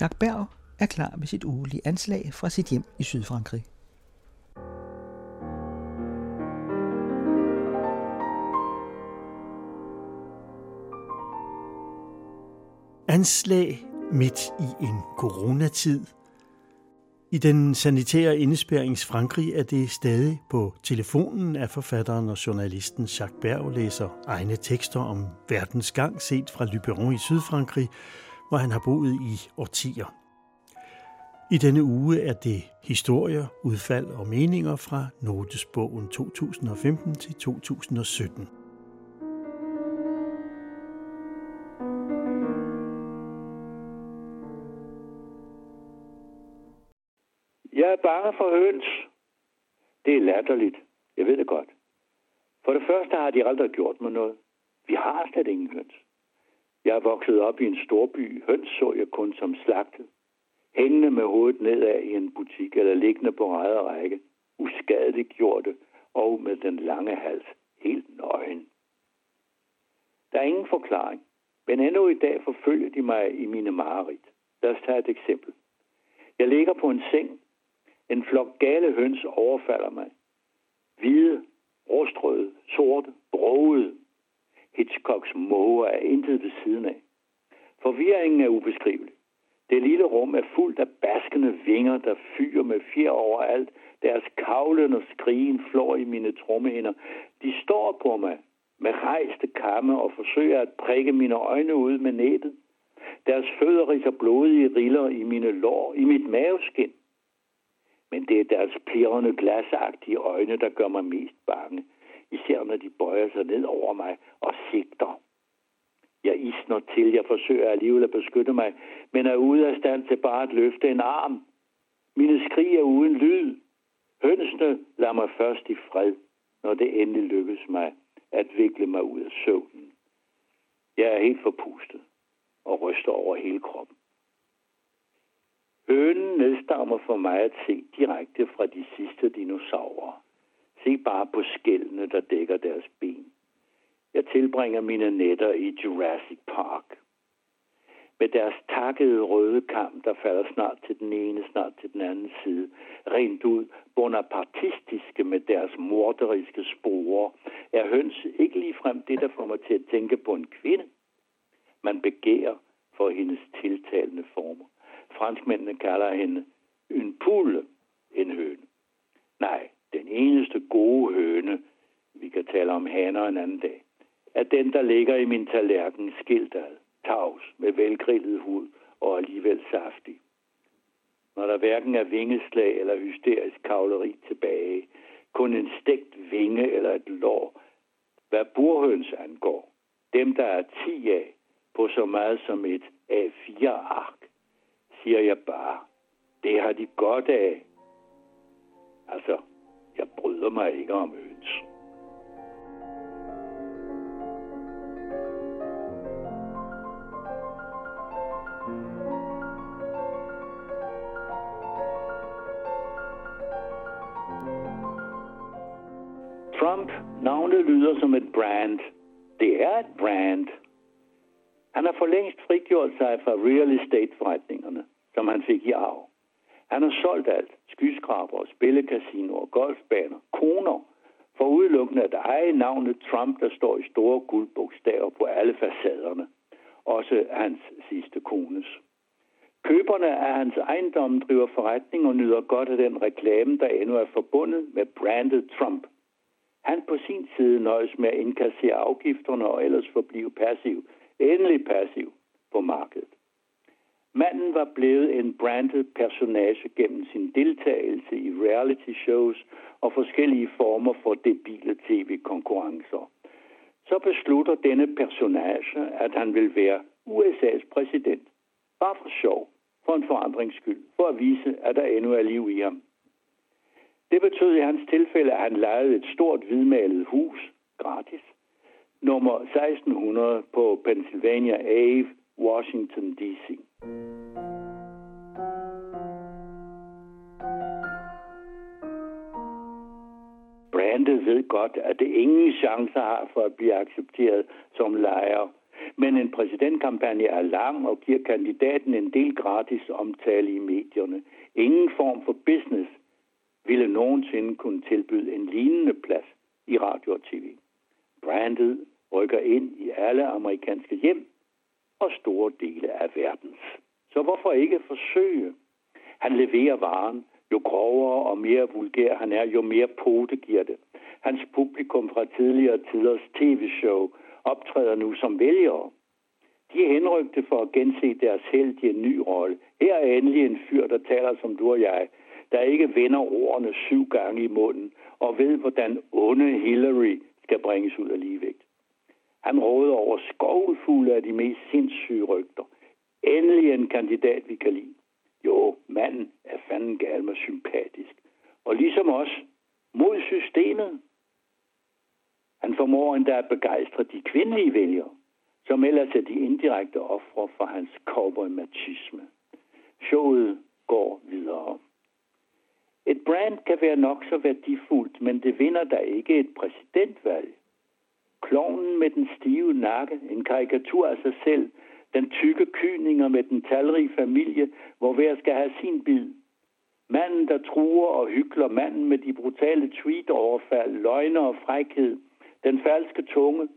Jacques Berg er klar med sit ugelige anslag fra sit hjem i Sydfrankrig. Anslag midt i en coronatid. I den sanitære indespærings Frankrig er det stadig på telefonen, at forfatteren og journalisten Jacques Berg læser egne tekster om verdens gang set fra Lyberon i Sydfrankrig, hvor han har boet i årtier. I denne uge er det historier, udfald og meninger fra Notesbogen 2015 til 2017. Jeg er bange for høns. Det er latterligt. Jeg ved det godt. For det første har de aldrig gjort mig noget. Vi har slet ingen høns. Jeg er vokset op i en storby. Høns så jeg kun som slagtet. Hængende med hovedet nedad i en butik eller liggende på række række. Uskadeligt gjorte og med den lange hals helt nøgen. Der er ingen forklaring, men endnu i dag forfølger de mig i mine mareridt. Lad os tage et eksempel. Jeg ligger på en seng. En flok gale høns overfalder mig. Hvide, rustrøde, sorte, brogede, Hitchcocks måger er intet ved siden af. Forvirringen er ubeskrivelig. Det lille rum er fuldt af baskende vinger, der fyrer med fjer overalt. Deres kavlen og skrigen flår i mine trommehinder. De står på mig med rejste kamme og forsøger at prikke mine øjne ud med nettet. Deres fødder riser blodige riller i mine lår, i mit maveskin. Men det er deres plirrende glasagtige øjne, der gør mig mest bange især når de bøjer sig ned over mig og sigter. Jeg isner til, jeg forsøger alligevel at beskytte mig, men er ude af stand til bare at løfte en arm. Mine skrig er uden lyd. Hønsene lader mig først i fred, når det endelig lykkes mig at vikle mig ud af søvnen. Jeg er helt forpustet og ryster over hele kroppen. Hønen nedstammer for mig at se direkte fra de sidste dinosaurer. Se bare på skældene, der dækker deres ben. Jeg tilbringer mine nætter i Jurassic Park. Med deres takkede røde kam, der falder snart til den ene, snart til den anden side. Rent ud bonapartistiske med deres morderiske sporer, er høns ikke ligefrem det, der får mig til at tænke på en kvinde. Man begærer for hendes tiltalende former. Franskmændene kalder hende en pulle, en høne. Nej, den eneste gode høne, vi kan tale om haner en anden dag, er den, der ligger i min tallerken skildad, tavs med velgrillet hud og alligevel saftig. Når der hverken er vingeslag eller hysterisk kavleri tilbage, kun en stegt vinge eller et lår, hvad burhøns angår, dem der er 10 af på så meget som et A4-ark, siger jeg bare, det har de godt af. Altså, jeg bryder mig ikke om høns. Trump, navnet lyder som et brand. Det er et brand. Han har for længst frigjort sig fra real estate-forretningerne, som han fik i arv. Han har solgt alt. Skyskraber, spillekasinoer, golfbaner, koner, for udelukkende at eje navnet Trump, der står i store guldbogstaver på alle facaderne. Også hans sidste kones. Køberne af hans ejendom driver forretning og nyder godt af den reklame, der endnu er forbundet med brandet Trump. Han på sin side nøjes med at indkassere afgifterne og ellers forblive passiv, endelig passiv på markedet. Manden var blevet en branded personage gennem sin deltagelse i reality shows og forskellige former for debile tv-konkurrencer. Så beslutter denne personage, at han vil være USA's præsident. Bare for sjov, for en forandrings skyld, for at vise, at der endnu er liv i ham. Det betød i hans tilfælde, at han lejede et stort hvidmalet hus, gratis, nummer 1600 på Pennsylvania Ave, Washington D.C. Brandet ved godt, at det ingen chancer har for at blive accepteret som lejer. Men en præsidentkampagne er lang og giver kandidaten en del gratis omtale i medierne. Ingen form for business ville nogensinde kunne tilbyde en lignende plads i radio og tv. Brandet rykker ind i alle amerikanske hjem og store dele af verdens. Så hvorfor ikke forsøge? Han leverer varen. Jo grovere og mere vulgær han er, jo mere pote giver det. Hans publikum fra tidligere tiders tv-show optræder nu som vælgere. De er henrygte for at gense deres held i en ny rolle. Her er endelig en fyr, der taler som du og jeg, der ikke vender ordene syv gange i munden og ved, hvordan onde Hillary skal bringes ud af ligevægt. Han råder over skovfulde af de mest sindssyge rygter. Endelig en kandidat, vi kan lide. Jo, manden er fanden gal med sympatisk. Og ligesom os, mod systemet. Han formår endda at begejstre de kvindelige vælgere, som ellers er de indirekte ofre for hans cowboy-machisme. Showet går videre. Et brand kan være nok så værdifuldt, men det vinder da ikke et præsidentvalg. Klovnen med den stive nakke, en karikatur af sig selv, den tykke kyninger med den talrige familie, hvor hver skal have sin bid. Manden, der truer og hykler, manden med de brutale tweet-overfald, løgner og frækhed, den falske tunge,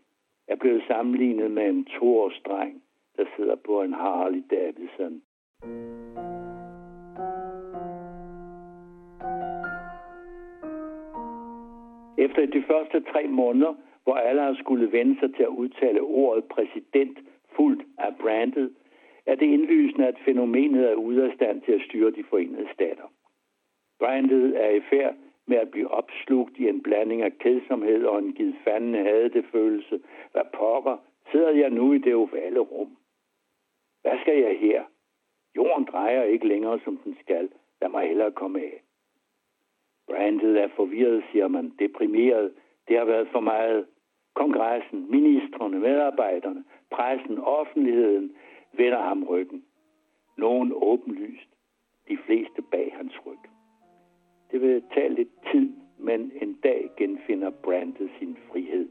er blevet sammenlignet med en toårsdreng, der sidder på en Harley Davidson. Efter de første tre måneder, hvor alle har skulle vende sig til at udtale ordet præsident fuldt af brandet, er det indlysende, at fænomenet er ude af stand til at styre de forenede stater. Brandet er i færd med at blive opslugt i en blanding af kedsomhed og en givet fanden havde det følelse. Hvad pokker, sidder jeg nu i det ovale rum? Hvad skal jeg her? Jorden drejer ikke længere, som den skal. Lad mig hellere komme af. Brandet er forvirret, siger man, deprimeret. Det har været for meget. Kongressen, ministerne, medarbejderne, pressen, offentligheden vender ham ryggen. Nogen åbenlyst, de fleste bag hans ryg. Det vil tage lidt tid, men en dag genfinder brandet sin frihed.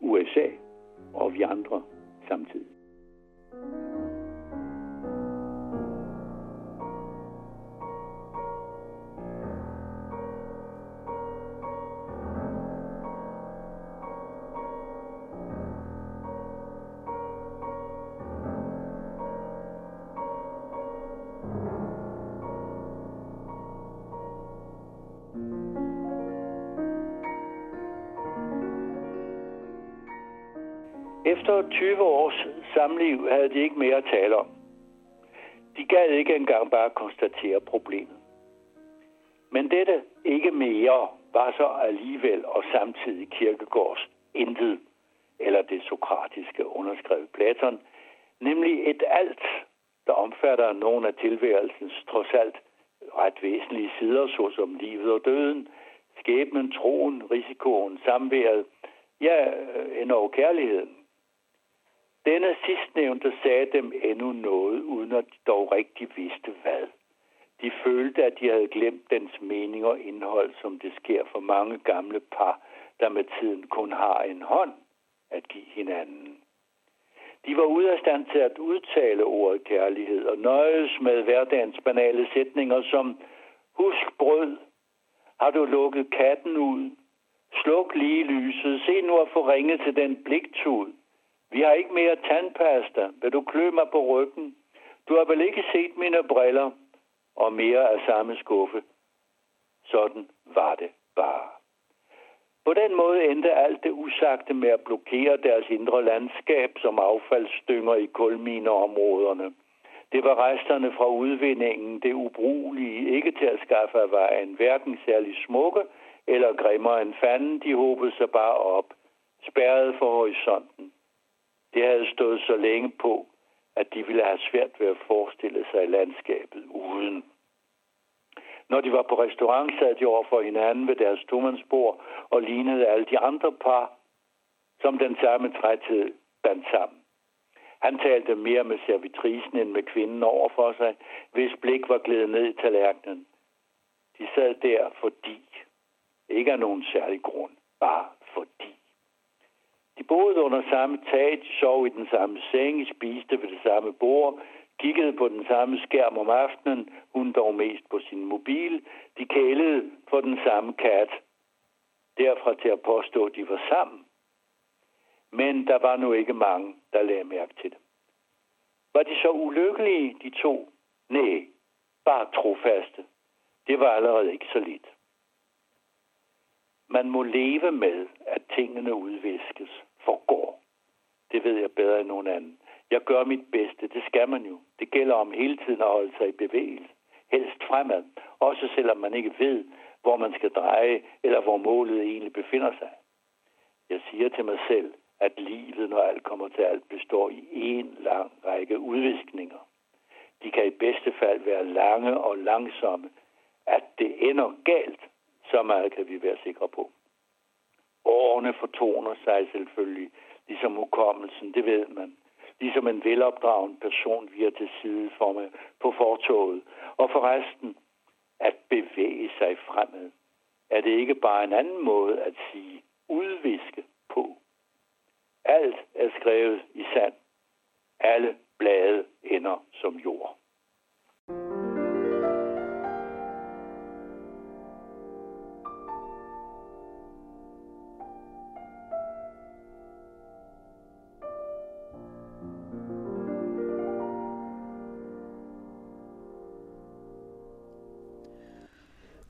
USA og vi andre samtidig. Efter 20 års samliv havde de ikke mere at tale om. De gad ikke engang bare konstatere problemet. Men dette ikke mere var så alligevel og samtidig kirkegårds intet, eller det sokratiske underskrevet Platon, nemlig et alt, der omfatter nogle af tilværelsens trods alt ret væsentlige sider, såsom livet og døden, skæbnen, troen, risikoen, samværet, ja, øh, endnu kærligheden. Denne sidstnævnte sagde dem endnu noget, uden at de dog rigtig vidste hvad. De følte, at de havde glemt dens mening og indhold, som det sker for mange gamle par, der med tiden kun har en hånd at give hinanden. De var ude af stand til at udtale ordet kærlighed og nøjes med hverdagens banale sætninger som Husk brød. Har du lukket katten ud? Sluk lige lyset. Se nu at få ringet til den bliktud. Vi har ikke mere tandpasta. Vil du klø mig på ryggen? Du har vel ikke set mine briller? Og mere af samme skuffe. Sådan var det bare. På den måde endte alt det usagte med at blokere deres indre landskab som affaldsstynger i kulmineområderne. Det var resterne fra udvindingen, det ubrugelige, ikke til at skaffe af vejen, hverken særlig smukke eller grimmere end fanden, de håbede sig bare op, spærret for horisonten. Det havde stået så længe på, at de ville have svært ved at forestille sig landskabet uden. Når de var på restaurant, sad de over for hinanden ved deres tomandsbord og lignede alle de andre par, som den samme træthed bandt sammen. Han talte mere med servitrisen end med kvinden over for sig, hvis blik var glædet ned i tallerkenen. De sad der fordi. Ikke af nogen særlig grund, bare fordi. De boede under samme tag, de sov i den samme seng, spiste ved det samme bord, kiggede på den samme skærm om aftenen, hun dog mest på sin mobil. De kælede for den samme kat. Derfra til at påstå, at de var sammen. Men der var nu ikke mange, der lagde mærke til det. Var de så ulykkelige, de to? Nej, bare trofaste. Det var allerede ikke så lidt. Man må leve med, at tingene udviskes, forgår. Det ved jeg bedre end nogen anden. Jeg gør mit bedste, det skal man jo. Det gælder om hele tiden at holde sig i bevægelse. Helst fremad, også selvom man ikke ved, hvor man skal dreje, eller hvor målet egentlig befinder sig. Jeg siger til mig selv, at livet, når alt kommer til alt, består i en lang række udviskninger. De kan i bedste fald være lange og langsomme. At det ender galt, så meget kan vi være sikre på. Årene fortoner sig selvfølgelig, ligesom hukommelsen, det ved man. Ligesom en velopdragen person virer til side for mig på fortoget. Og forresten, at bevæge sig fremad, er det ikke bare en anden måde at sige udviske på. Alt er skrevet i sand. Alle blade ender som jord.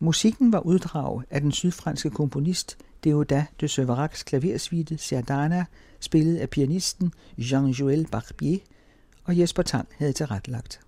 Musikken var uddrag af den sydfranske komponist Deodat de Severacs klaversuite Sardana, spillet af pianisten Jean-Joël Barbier, og Jesper Tang havde tilrettelagt.